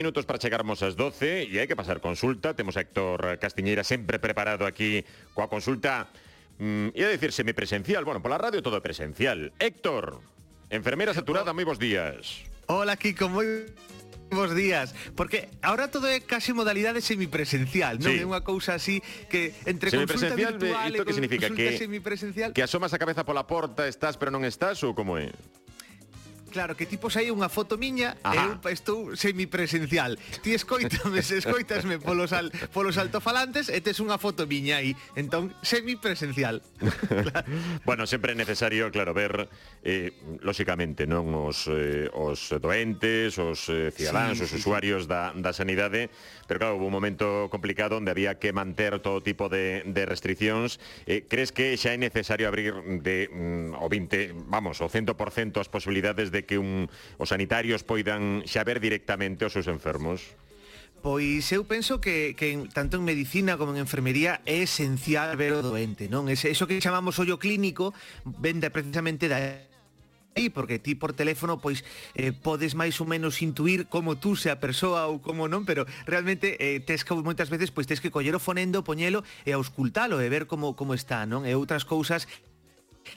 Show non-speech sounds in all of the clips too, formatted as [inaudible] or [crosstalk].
Minutos para chegarmos ás 12 e hai que pasar consulta. Temos a Héctor Castiñeira sempre preparado aquí coa consulta, mm, ia decir semipresencial, bueno, pola radio todo presencial. Héctor, enfermera saturada, moi bons días. Hola, Kiko, moi Bos días, porque ahora todo é case modalidade semipresencial, non sí. é unha cousa así que entre consulta virtual eh, e que significa que semipresencial que asomas a cabeza pola porta, estás pero non estás ou como é? Claro, que tipo hai unha foto miña Ajá. e eu estou semipresencial. Ti escoitame, se escoitasme polos, al, polos altofalantes e tes unha foto miña aí. Entón, semipresencial. [laughs] bueno, sempre é necesario, claro, ver, eh, lóxicamente, non os, eh, os doentes, os eh, cidadáns, sí, os sí, usuarios sí. da, da sanidade, pero claro, houve un momento complicado onde había que manter todo tipo de, de restriccións. Eh, crees que xa é necesario abrir de mm, o 20, vamos, o 100% as posibilidades de de que un, os sanitarios poidan xa ver directamente os seus enfermos? Pois eu penso que, que tanto en medicina como en enfermería é esencial ver o doente, non? Ese, eso que chamamos ollo clínico vende precisamente da aí, porque ti por teléfono pois eh, podes máis ou menos intuir como tú se a persoa ou como non, pero realmente eh, tes que moitas veces pois tes que coller o fonendo, poñelo e auscultalo e ver como como está, non? E outras cousas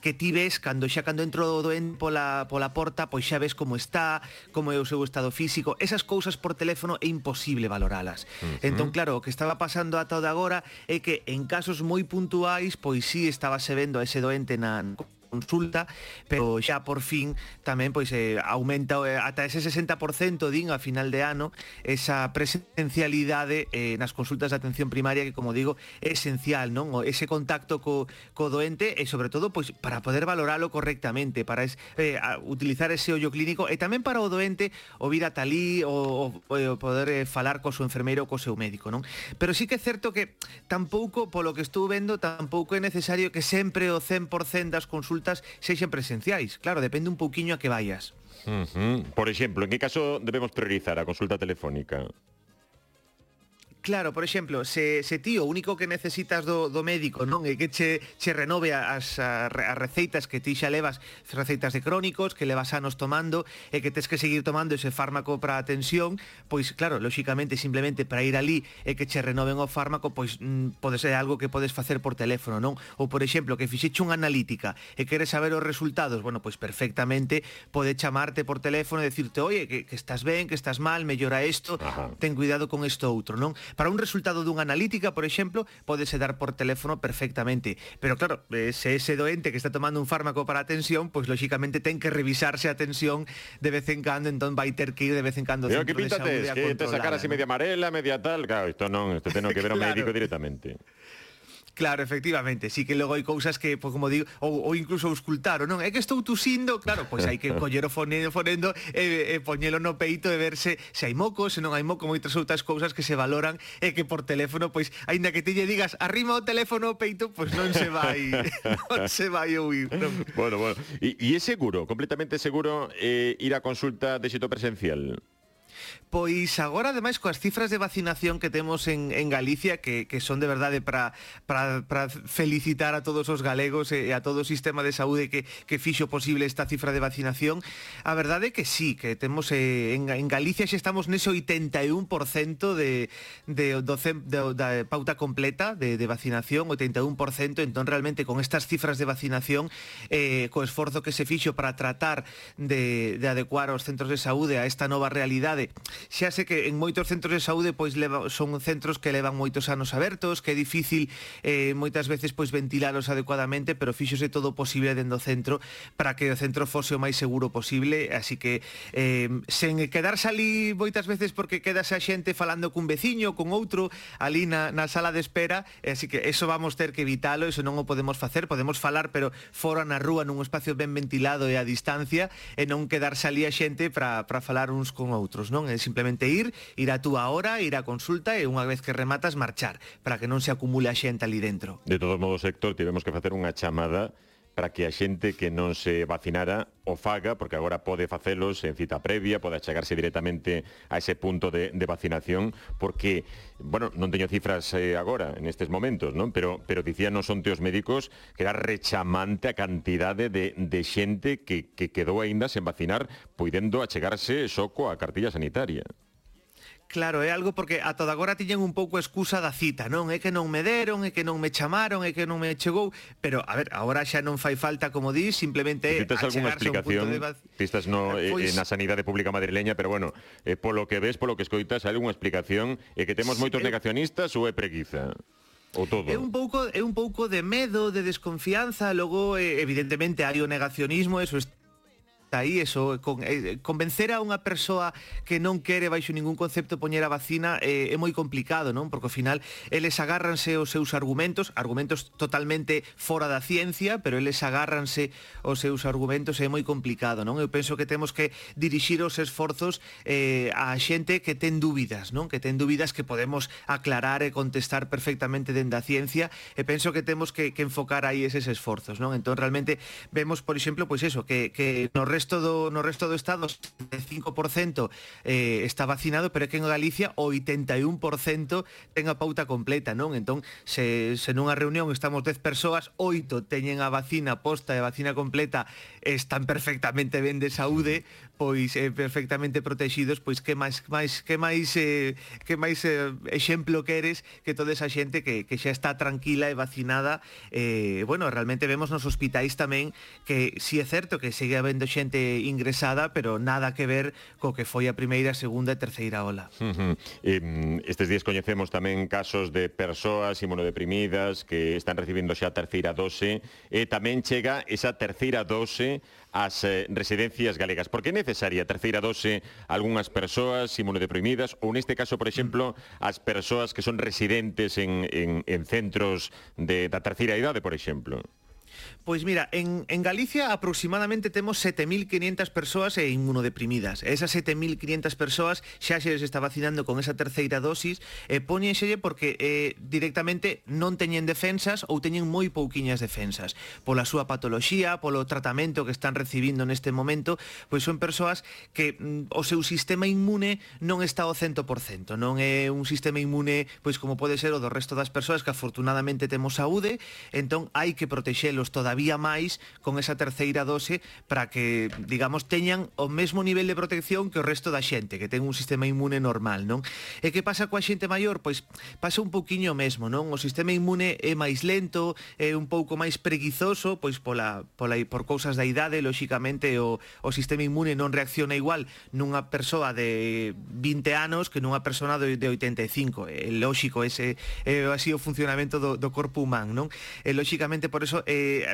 que ti ves cando xa cando entro do doente pola, pola porta, pois xa ves como está, como é o seu estado físico. Esas cousas por teléfono é imposible valoralas. Uh -huh. Entón, claro, o que estaba pasando ata o de agora é que en casos moi puntuais, pois sí estabase vendo a ese doente na consulta, pero xa por fin tamén pois eh, aumenta eh, ata ese 60% din a final de ano esa presencialidade eh, nas consultas de atención primaria que como digo é esencial, non? O, ese contacto co, co doente e sobre todo pois para poder valoralo correctamente, para es, eh, utilizar ese ollo clínico e tamén para o doente ouvir a talí o, o, o poder eh, falar co seu enfermeiro ou co seu médico, non? Pero sí que é certo que tampouco, polo que estou vendo, tampouco é necesario que sempre o 100% das consultas consultas sexan presenciais. Claro, depende un pouquiño a que vayas. Uh -huh. Por exemplo, en que caso debemos priorizar a consulta telefónica? Claro, por exemplo, se, se ti o único que necesitas do, do médico non é que che, che renove as, as receitas que ti xa levas, receitas de crónicos, que levas anos tomando, e que tens que seguir tomando ese fármaco para a tensión, pois claro, lóxicamente, simplemente para ir ali e que che renoven o fármaco, pois mm, pode ser algo que podes facer por teléfono, non? Ou, por exemplo, que fixeche unha analítica e queres saber os resultados, bueno, pois perfectamente pode chamarte por teléfono e decirte, oye, que, que estás ben, que estás mal, mellora isto, ten cuidado con isto outro, non? Para un resultado dunha analítica, por exemplo, podese dar por teléfono perfectamente. Pero claro, eh, se ese doente que está tomando un fármaco para a tensión, pois pues, lóxicamente ten que revisarse a tensión de vez en cando, entón vai ter que ir de vez en cando ao que de saúde a que te sacar así ¿no? media amarela, media tal, claro, isto non, isto ten que ver o [laughs] claro. médico directamente. Claro, efectivamente, sí que logo hai cousas que, pois, como digo, ou, ou incluso auscultar, ou non, é que estou tusindo, claro, pois hai que [laughs] coller o fonendo, fonendo e, e poñelo no peito e verse se hai moco, se non hai moco, moitas outras cousas que se valoran e que por teléfono, pois, aínda que ti lle digas arrima o teléfono o peito, pois non se vai, [laughs] non se vai ouvir. Non. Bueno, bueno, e é seguro, completamente seguro eh, ir a consulta de xito presencial? Pois agora, ademais, coas cifras de vacinación que temos en, en Galicia, que, que son de verdade para felicitar a todos os galegos e a todo o sistema de saúde que, que fixo posible esta cifra de vacinación, a verdade é que sí, que temos eh, en, en Galicia xa estamos nese 81% de, de, doce, de, da pauta completa de, de vacinación, 81%, entón realmente con estas cifras de vacinación, eh, co esforzo que se fixo para tratar de, de adecuar os centros de saúde a esta nova realidade xa sei que en moitos centros de saúde pois leva, son centros que levan moitos anos abertos, que é difícil eh, moitas veces pois ventilalos adecuadamente, pero fíxose todo posible dentro do centro para que o centro fose o máis seguro posible, así que eh, sen quedarse ali moitas veces porque quedase a xente falando cun veciño, con outro, ali na, na sala de espera, eh, así que eso vamos ter que evitalo, eso non o podemos facer, podemos falar, pero fora na rúa, nun espacio ben ventilado e a distancia, e non quedarse ali a xente para falar uns con outros, non? É simplemente ir, ir a túa hora, ir a consulta e unha vez que rematas marchar, para que non se acumule a xente ali dentro. De todos modos, Héctor, tivemos que facer unha chamada para que a xente que non se vacinara o faga, porque agora pode facelos en cita previa, pode achegarse directamente a ese punto de, de vacinación, porque, bueno, non teño cifras eh, agora, en estes momentos, non? Pero, pero dicían non son teos médicos que era rechamante a cantidade de, de xente que, que quedou aínda sen vacinar, podendo achegarse só a cartilla sanitaria. Claro, é algo porque ata agora tiñen un pouco excusa da cita, non? É que non me deron, é que non me chamaron, é que non me chegou, pero a ver, agora xa non fai falta, como di, simplemente é algunha explicación? ti estás no eh, pois... na sanidade pública madrileña, pero bueno, eh, polo que ves, polo que escoitas, hai algunha explicación e que temos moitos negacionistas ou é preguiza? O todo. É un pouco é un pouco de medo, de desconfianza, logo eh, evidentemente hai o negacionismo, eso está aí eso, eh, con, eh, eh, convencer a unha persoa que non quere baixo ningún concepto poñer a vacina eh, é moi complicado, non? Porque ao final eles agárranse os seus argumentos, argumentos totalmente fora da ciencia, pero eles agárranse os seus argumentos é moi complicado, non? Eu penso que temos que dirixir os esforzos eh, a xente que ten dúbidas, non? Que ten dúbidas que podemos aclarar e contestar perfectamente dende a ciencia e penso que temos que, que enfocar aí eses esforzos, non? Entón realmente vemos, por exemplo, pois pues eso, que, que nos resto do, no resto do estado 5% eh, está vacinado, pero é que en Galicia o 81% ten a pauta completa, non? Entón, se, se nunha reunión estamos 10 persoas, 8 teñen a vacina posta e a vacina completa, están perfectamente ben de saúde, pois eh, perfectamente protegidos, pois que máis máis que máis eh, que máis eh, exemplo queres que toda esa xente que que xa está tranquila e vacinada, eh bueno, realmente vemos nos hospitais tamén que si é certo que segue habendo xente xente ingresada, pero nada que ver co que foi a primeira, segunda e terceira ola. Uh -huh. eh, estes días coñecemos tamén casos de persoas imunodeprimidas que están recibindo xa a terceira dose e tamén chega esa terceira dose ás eh, residencias galegas. Por que é necesaria a terceira dose a algunhas persoas imunodeprimidas ou neste caso, por exemplo, as persoas que son residentes en, en, en centros de, da terceira idade, por exemplo? Pois mira, en, en Galicia aproximadamente temos 7.500 persoas e inmunodeprimidas. Esas 7.500 persoas xa se les está vacinando con esa terceira dosis e poñenselle porque eh, directamente non teñen defensas ou teñen moi pouquiñas defensas. Pola súa patoloxía, polo tratamento que están recibindo neste momento, pois son persoas que mm, o seu sistema inmune non está ao 100%, non é un sistema inmune pois como pode ser o do resto das persoas que afortunadamente temos saúde, entón hai que protexelos toda todavía máis con esa terceira dose para que, digamos, teñan o mesmo nivel de protección que o resto da xente, que ten un sistema inmune normal, non? E que pasa coa xente maior? Pois pasa un poquinho mesmo, non? O sistema inmune é máis lento, é un pouco máis preguizoso, pois pola, pola por cousas da idade, lóxicamente o, o sistema inmune non reacciona igual nunha persoa de 20 anos que nunha persoa de, de 85. É lóxico ese é así o funcionamento do, do corpo humano, non? E lóxicamente por eso eh,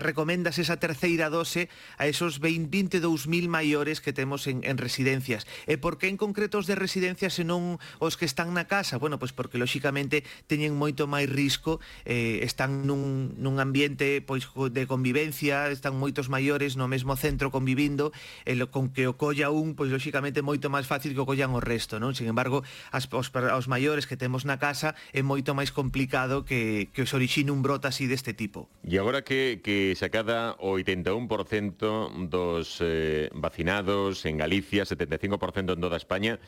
recomendas esa terceira dose a esos 22.000 maiores que temos en, en residencias. E por que en concreto os de residencias e non os que están na casa? Bueno, pois porque lóxicamente teñen moito máis risco, eh, están nun, nun ambiente pois de convivencia, están moitos maiores no mesmo centro convivindo, e lo, con que o colla un, pois lóxicamente moito máis fácil que o collan o resto, non? Sin embargo, as, os, aos maiores que temos na casa é moito máis complicado que, que os orixine un brota así deste tipo. E agora que que, que se acada o 81% dos eh, vacinados en Galicia, 75% en toda España.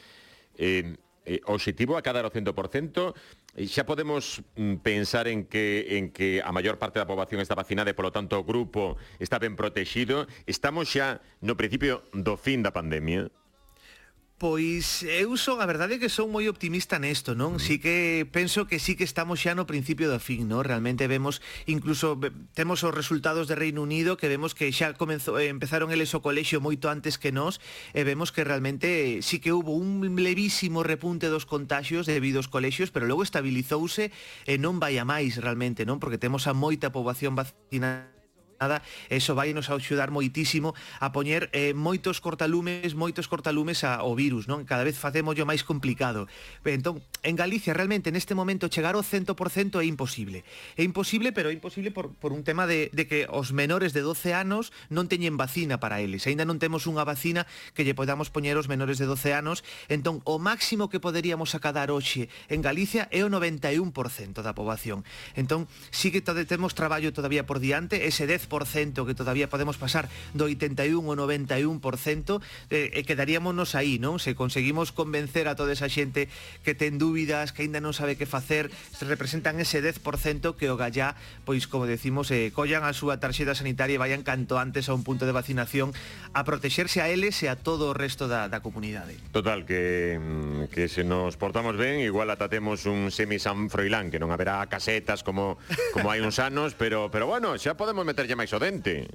Eh, eh, objetivo a cada o 100%, eh, xa podemos mm, pensar en que, en que a maior parte da poboación está vacinada e, polo tanto, o grupo está ben protegido. Estamos xa no principio do fin da pandemia? Pois eu son, a verdade é que son moi optimista nesto, non? Mm. Si que penso que sí que estamos xa no principio do fin, non? Realmente vemos, incluso temos os resultados de Reino Unido que vemos que xa comenzou, eh, empezaron eles o colexio moito antes que nós e vemos que realmente sí que hubo un levísimo repunte dos contagios debido aos colexios, pero logo estabilizouse e non vai a máis realmente, non? Porque temos a moita poboación vacinada nada, eso vai nos axudar moitísimo a poñer eh, moitos cortalumes, moitos cortalumes a, ao virus, non? Cada vez facémoslo máis complicado. Entón, en Galicia realmente neste momento chegar ao 100% é imposible. É imposible, pero é imposible por, por un tema de, de que os menores de 12 anos non teñen vacina para eles. Aínda non temos unha vacina que lle podamos poñer aos menores de 12 anos. Entón, o máximo que poderíamos acadar hoxe en Galicia é o 91% da poboación. Entón, sí que temos traballo todavía por diante, ese 10 que todavía podemos pasar do 81 ao 91%, eh, e quedaríamos aí, non? Se conseguimos convencer a toda esa xente que ten dúbidas, que aínda non sabe que facer, se representan ese 10% que o gallá, pois como decimos, eh, collan a súa tarxeta sanitaria e vayan canto antes a un punto de vacinación a protexerse a eles e a todo o resto da, da comunidade. Total, que, mm, que se nos portamos ben, igual atatemos un semi San Froilán, que non haberá casetas como como hai uns anos, pero pero bueno, xa podemos meterlle máis o dente.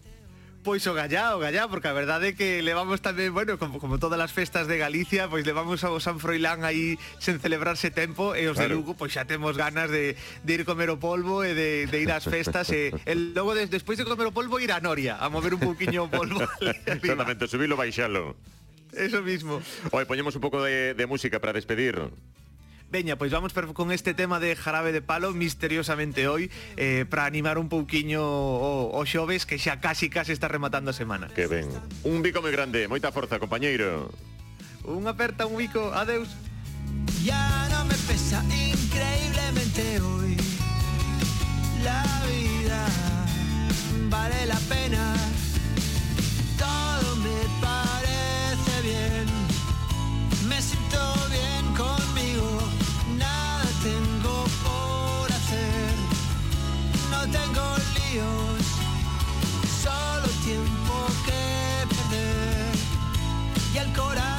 Pois o gallá, o gallá, porque a verdade é que levamos tamén, bueno, como, como todas as festas de Galicia, pois levamos ao San Froilán aí sen celebrarse tempo e os claro. de Lugo pois xa temos ganas de, de ir comer o polvo e de, de ir ás festas e el, logo des, despois de comer o polvo ir a Noria a mover un pouquiño o polvo. [laughs] [laughs] Exactamente, subilo, baixalo. Eso mismo. Oi, poñemos un pouco de, de música para despedir. Veña, pois vamos con este tema de Jarabe de Palo misteriosamente hoy eh, para animar un pouquiño o, o xoves que xa casi casi está rematando a semana. Que ben. Un bico moi grande, moita forza, compañeiro. Un aperta, un bico, adeus. Ya no me pesa increíblemente hoy La vida vale la pena solo tiempo que perder y el corazón